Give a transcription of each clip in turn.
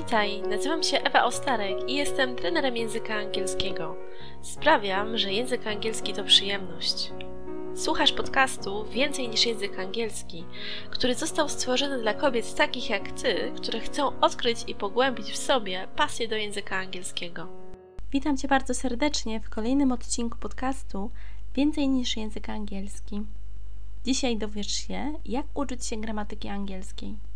Witaj, nazywam się Ewa Ostarek i jestem trenerem języka angielskiego. Sprawiam, że język angielski to przyjemność. Słuchasz podcastu Więcej niż język angielski, który został stworzony dla kobiet takich jak ty, które chcą odkryć i pogłębić w sobie pasję do języka angielskiego. Witam Cię bardzo serdecznie w kolejnym odcinku podcastu Więcej niż język angielski. Dzisiaj dowiesz się, jak uczyć się gramatyki angielskiej.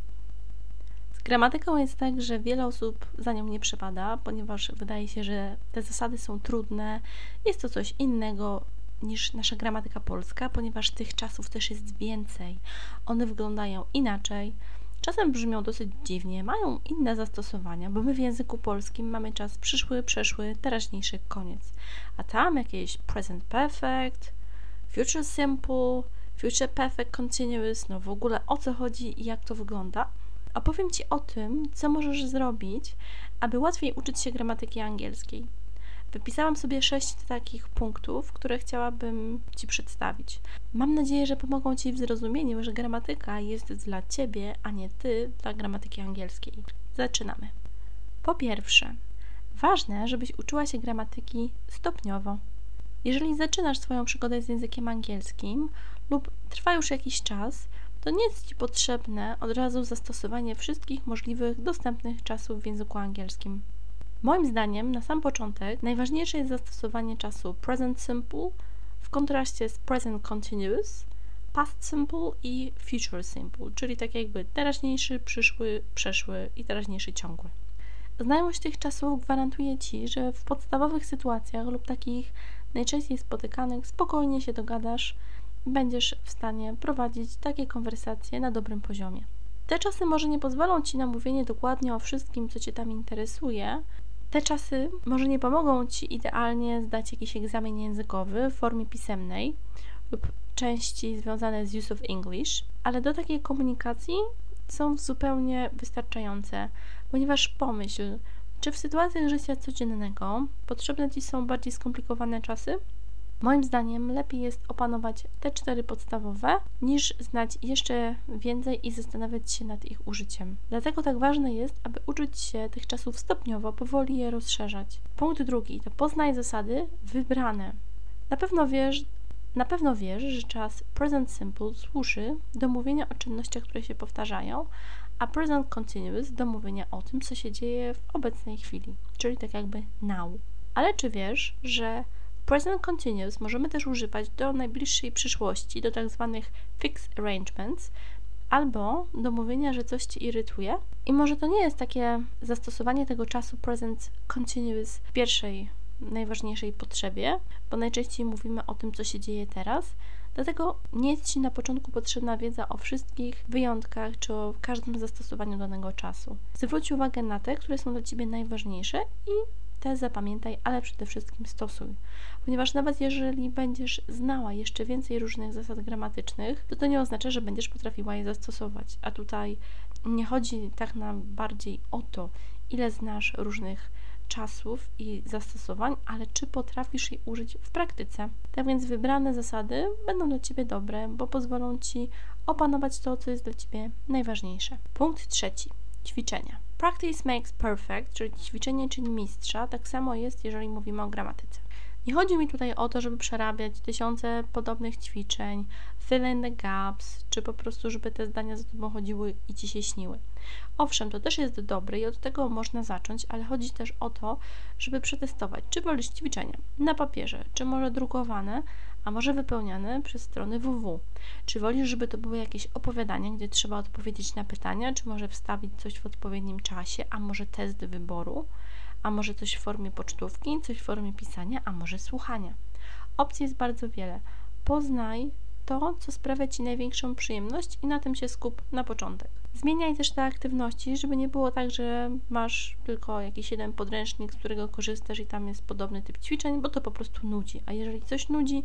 Gramatyką jest tak, że wiele osób za nią nie przepada, ponieważ wydaje się, że te zasady są trudne. Jest to coś innego niż nasza gramatyka polska, ponieważ tych czasów też jest więcej. One wyglądają inaczej. Czasem brzmią dosyć dziwnie, mają inne zastosowania, bo my w języku polskim mamy czas przyszły, przeszły, teraźniejszy, koniec. A tam jakieś present perfect, future simple, future perfect continuous, no w ogóle o co chodzi i jak to wygląda. Opowiem Ci o tym, co możesz zrobić, aby łatwiej uczyć się gramatyki angielskiej. Wypisałam sobie sześć takich punktów, które chciałabym Ci przedstawić. Mam nadzieję, że pomogą Ci w zrozumieniu, że gramatyka jest dla Ciebie, a nie Ty dla gramatyki angielskiej. Zaczynamy. Po pierwsze, ważne, żebyś uczyła się gramatyki stopniowo. Jeżeli zaczynasz swoją przygodę z językiem angielskim lub trwa już jakiś czas, to nie jest Ci potrzebne od razu zastosowanie wszystkich możliwych dostępnych czasów w języku angielskim. Moim zdaniem na sam początek najważniejsze jest zastosowanie czasu present simple w kontraście z present continuous, past simple i future simple, czyli tak jakby teraźniejszy, przyszły, przeszły i teraźniejszy ciągły. Znajomość tych czasów gwarantuje Ci, że w podstawowych sytuacjach lub takich najczęściej spotykanych spokojnie się dogadasz będziesz w stanie prowadzić takie konwersacje na dobrym poziomie. Te czasy może nie pozwolą Ci na mówienie dokładnie o wszystkim, co Cię tam interesuje, te czasy może nie pomogą Ci idealnie zdać jakiś egzamin językowy w formie pisemnej lub części związane z use of English, ale do takiej komunikacji są zupełnie wystarczające, ponieważ pomyśl, czy w sytuacjach życia codziennego potrzebne Ci są bardziej skomplikowane czasy? Moim zdaniem lepiej jest opanować te cztery podstawowe, niż znać jeszcze więcej i zastanawiać się nad ich użyciem. Dlatego tak ważne jest, aby uczyć się tych czasów stopniowo, powoli je rozszerzać. Punkt drugi to poznaj zasady wybrane. Na pewno wiesz, na pewno wiesz, że czas present simple służy do mówienia o czynnościach, które się powtarzają, a present continuous do mówienia o tym, co się dzieje w obecnej chwili, czyli tak jakby now. Ale czy wiesz, że Present continuous możemy też używać do najbliższej przyszłości, do tak zwanych fixed arrangements, albo do mówienia, że coś Ci irytuje. I może to nie jest takie zastosowanie tego czasu present continuous w pierwszej, najważniejszej potrzebie, bo najczęściej mówimy o tym, co się dzieje teraz. Dlatego nie jest Ci na początku potrzebna wiedza o wszystkich wyjątkach czy o każdym zastosowaniu danego czasu. Zwróć uwagę na te, które są dla Ciebie najważniejsze i te zapamiętaj, ale przede wszystkim stosuj. Ponieważ nawet jeżeli będziesz znała jeszcze więcej różnych zasad gramatycznych, to to nie oznacza, że będziesz potrafiła je zastosować. A tutaj nie chodzi tak na bardziej o to, ile znasz różnych czasów i zastosowań, ale czy potrafisz je użyć w praktyce. Tak więc wybrane zasady będą dla Ciebie dobre, bo pozwolą Ci opanować to, co jest dla Ciebie najważniejsze. Punkt trzeci. Ćwiczenia. Practice makes perfect, czyli ćwiczenie czyni mistrza, tak samo jest, jeżeli mówimy o gramatyce. Nie chodzi mi tutaj o to, żeby przerabiać tysiące podobnych ćwiczeń, fill in the gaps, czy po prostu, żeby te zdania za tobą chodziły i ci się śniły. Owszem, to też jest dobre i od tego można zacząć, ale chodzi też o to, żeby przetestować, czy wolisz ćwiczenia na papierze, czy może drukowane, a może wypełniane przez strony www. Czy wolisz, żeby to były jakieś opowiadania, gdzie trzeba odpowiedzieć na pytania, czy może wstawić coś w odpowiednim czasie, a może test wyboru, a może coś w formie pocztówki, coś w formie pisania, a może słuchania. Opcji jest bardzo wiele. Poznaj to, co sprawia Ci największą przyjemność i na tym się skup na początek. Zmieniaj też te aktywności, żeby nie było tak, że masz tylko jakiś jeden podręcznik, z którego korzystasz i tam jest podobny typ ćwiczeń, bo to po prostu nudzi. A jeżeli coś nudzi,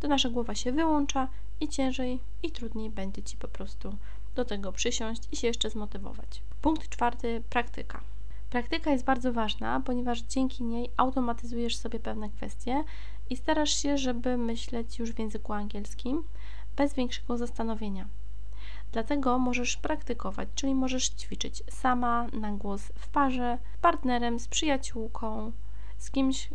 to nasza głowa się wyłącza i ciężej i trudniej będzie Ci po prostu do tego przysiąść i się jeszcze zmotywować. Punkt czwarty praktyka. Praktyka jest bardzo ważna, ponieważ dzięki niej automatyzujesz sobie pewne kwestie i starasz się, żeby myśleć już w języku angielskim bez większego zastanowienia. Dlatego możesz praktykować, czyli możesz ćwiczyć sama na głos w parze, z partnerem, z przyjaciółką, z kimś,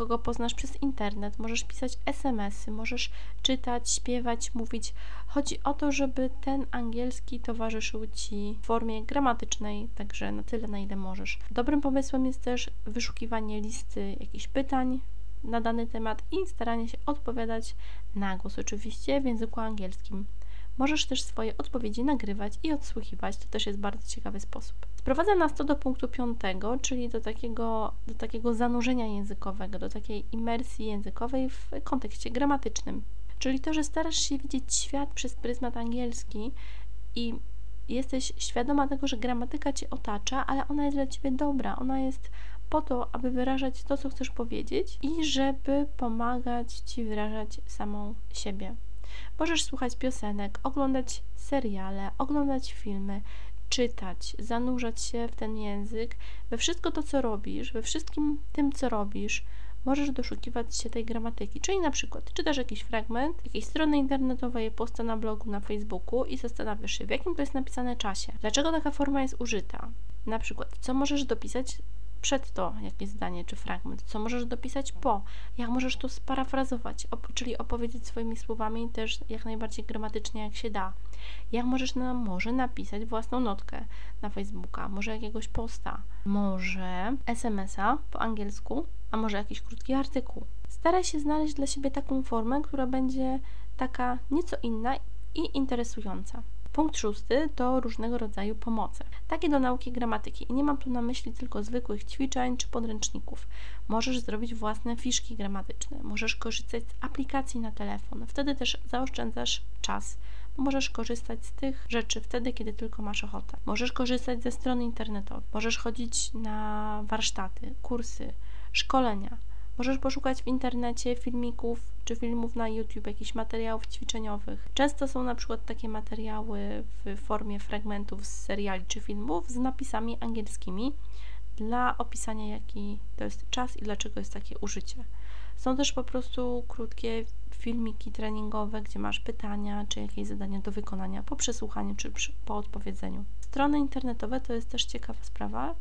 kogo poznasz przez internet, możesz pisać SMS-y, możesz czytać, śpiewać, mówić. Chodzi o to, żeby ten angielski towarzyszył ci w formie gramatycznej, także na tyle, na ile możesz. Dobrym pomysłem jest też wyszukiwanie listy jakichś pytań na dany temat i staranie się odpowiadać na głos, oczywiście w języku angielskim. Możesz też swoje odpowiedzi nagrywać i odsłuchiwać, to też jest bardzo ciekawy sposób. Sprowadza nas to do punktu piątego, czyli do takiego, do takiego zanurzenia językowego, do takiej imersji językowej w kontekście gramatycznym. Czyli to, że starasz się widzieć świat przez pryzmat angielski i jesteś świadoma tego, że gramatyka cię otacza, ale ona jest dla ciebie dobra, ona jest po to, aby wyrażać to, co chcesz powiedzieć i żeby pomagać ci wyrażać samą siebie. Możesz słuchać piosenek, oglądać seriale, oglądać filmy, czytać, zanurzać się w ten język, we wszystko to, co robisz, we wszystkim tym, co robisz, możesz doszukiwać się tej gramatyki. Czyli na przykład czytasz jakiś fragment jakiejś strony internetowej, posta na blogu, na Facebooku i zastanawiasz się, w jakim to jest napisane czasie, dlaczego taka forma jest użyta. Na przykład, co możesz dopisać przed to jakieś zdanie czy fragment, co możesz dopisać po, jak możesz to sparafrazować, op czyli opowiedzieć swoimi słowami też jak najbardziej gramatycznie jak się da. Jak możesz na może napisać własną notkę na Facebooka, może jakiegoś posta, może SMS-a po angielsku, a może jakiś krótki artykuł. Staraj się znaleźć dla siebie taką formę, która będzie taka nieco inna i interesująca. Punkt szósty to różnego rodzaju pomoce, takie do nauki gramatyki. I nie mam tu na myśli tylko zwykłych ćwiczeń czy podręczników. Możesz zrobić własne fiszki gramatyczne, możesz korzystać z aplikacji na telefon, wtedy też zaoszczędzasz czas. Możesz korzystać z tych rzeczy wtedy, kiedy tylko masz ochotę. Możesz korzystać ze stron internetowych, możesz chodzić na warsztaty, kursy, szkolenia. Możesz poszukać w internecie filmików czy filmów na YouTube, jakichś materiałów ćwiczeniowych. Często są na przykład takie materiały w formie fragmentów z seriali czy filmów z napisami angielskimi dla opisania, jaki to jest czas i dlaczego jest takie użycie. Są też po prostu krótkie filmiki treningowe, gdzie masz pytania czy jakieś zadania do wykonania po przesłuchaniu czy po odpowiedzeniu. Strony internetowe to jest też ciekawa sprawa.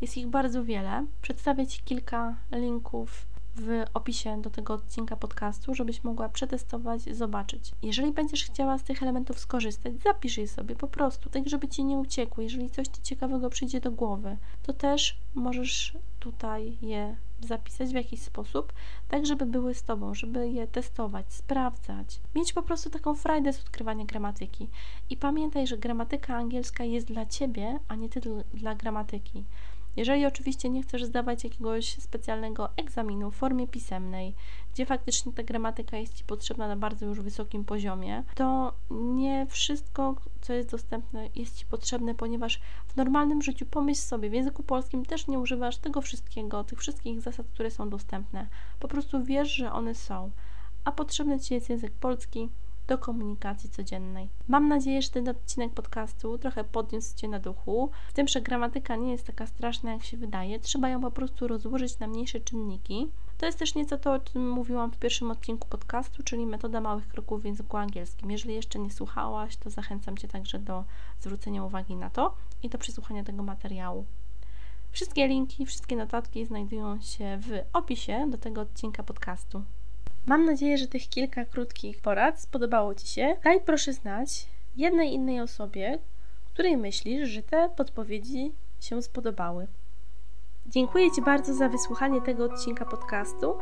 Jest ich bardzo wiele. Przedstawię Ci kilka linków w opisie do tego odcinka podcastu, żebyś mogła przetestować, zobaczyć. Jeżeli będziesz chciała z tych elementów skorzystać, zapisz je sobie po prostu, tak żeby ci nie uciekły. Jeżeli coś ci ciekawego przyjdzie do głowy, to też możesz tutaj je zapisać w jakiś sposób, tak żeby były z tobą, żeby je testować, sprawdzać. Mieć po prostu taką frajdę z odkrywania gramatyki. I pamiętaj, że gramatyka angielska jest dla ciebie, a nie ty dla gramatyki. Jeżeli oczywiście nie chcesz zdawać jakiegoś specjalnego egzaminu w formie pisemnej, gdzie faktycznie ta gramatyka jest Ci potrzebna na bardzo już wysokim poziomie, to nie wszystko, co jest dostępne, jest Ci potrzebne, ponieważ w normalnym życiu pomyśl sobie, w języku polskim też nie używasz tego wszystkiego, tych wszystkich zasad, które są dostępne. Po prostu wiesz, że one są, a potrzebny Ci jest język polski, do komunikacji codziennej. Mam nadzieję, że ten odcinek podcastu trochę podniósł Cię na duchu, w tym, że gramatyka nie jest taka straszna, jak się wydaje. Trzeba ją po prostu rozłożyć na mniejsze czynniki. To jest też nieco to, o czym mówiłam w pierwszym odcinku podcastu, czyli metoda małych kroków w języku angielskim. Jeżeli jeszcze nie słuchałaś, to zachęcam Cię także do zwrócenia uwagi na to i do przesłuchania tego materiału. Wszystkie linki, wszystkie notatki znajdują się w opisie do tego odcinka podcastu. Mam nadzieję, że tych kilka krótkich porad spodobało Ci się. Daj proszę znać jednej innej osobie, której myślisz, że te podpowiedzi się spodobały. Dziękuję Ci bardzo za wysłuchanie tego odcinka podcastu.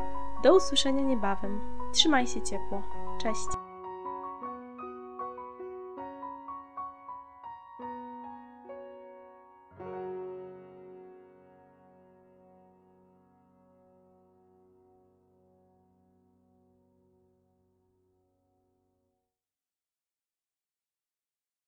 Do usłyszenia niebawem. Trzymaj się ciepło. Cześć.